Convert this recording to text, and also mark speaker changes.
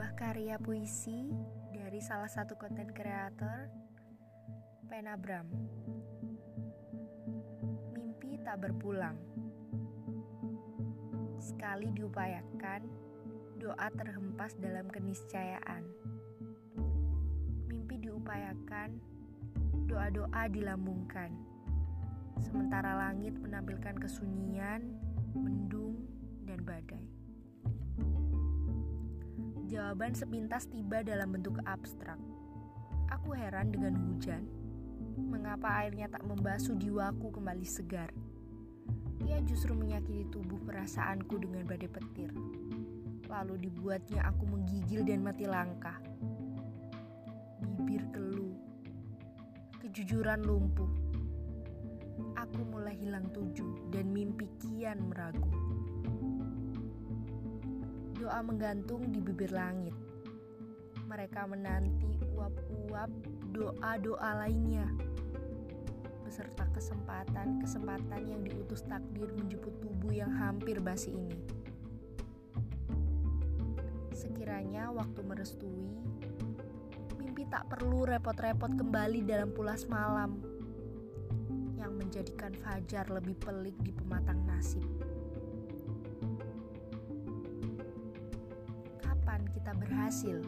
Speaker 1: Karya puisi dari salah satu konten kreator, Penabram. Mimpi tak berpulang. Sekali diupayakan, doa terhempas dalam keniscayaan. Mimpi diupayakan, doa-doa dilambungkan. Sementara langit menampilkan kesunyian, mendung, dan badai. Jawaban sepintas tiba dalam bentuk abstrak. Aku heran dengan hujan. Mengapa airnya tak membasuh jiwaku kembali segar? Ia justru menyakiti tubuh perasaanku dengan badai petir. Lalu dibuatnya aku menggigil dan mati langkah. Bibir keluh. Kejujuran lumpuh. Aku mulai hilang tuju dan mimpi kian meragu doa menggantung di bibir langit. Mereka menanti uap-uap doa-doa lainnya, beserta kesempatan-kesempatan yang diutus takdir menjemput tubuh yang hampir basi ini. Sekiranya waktu merestui, mimpi tak perlu repot-repot kembali dalam pulas malam yang menjadikan fajar lebih pelik di pematang nasib. Kita berhasil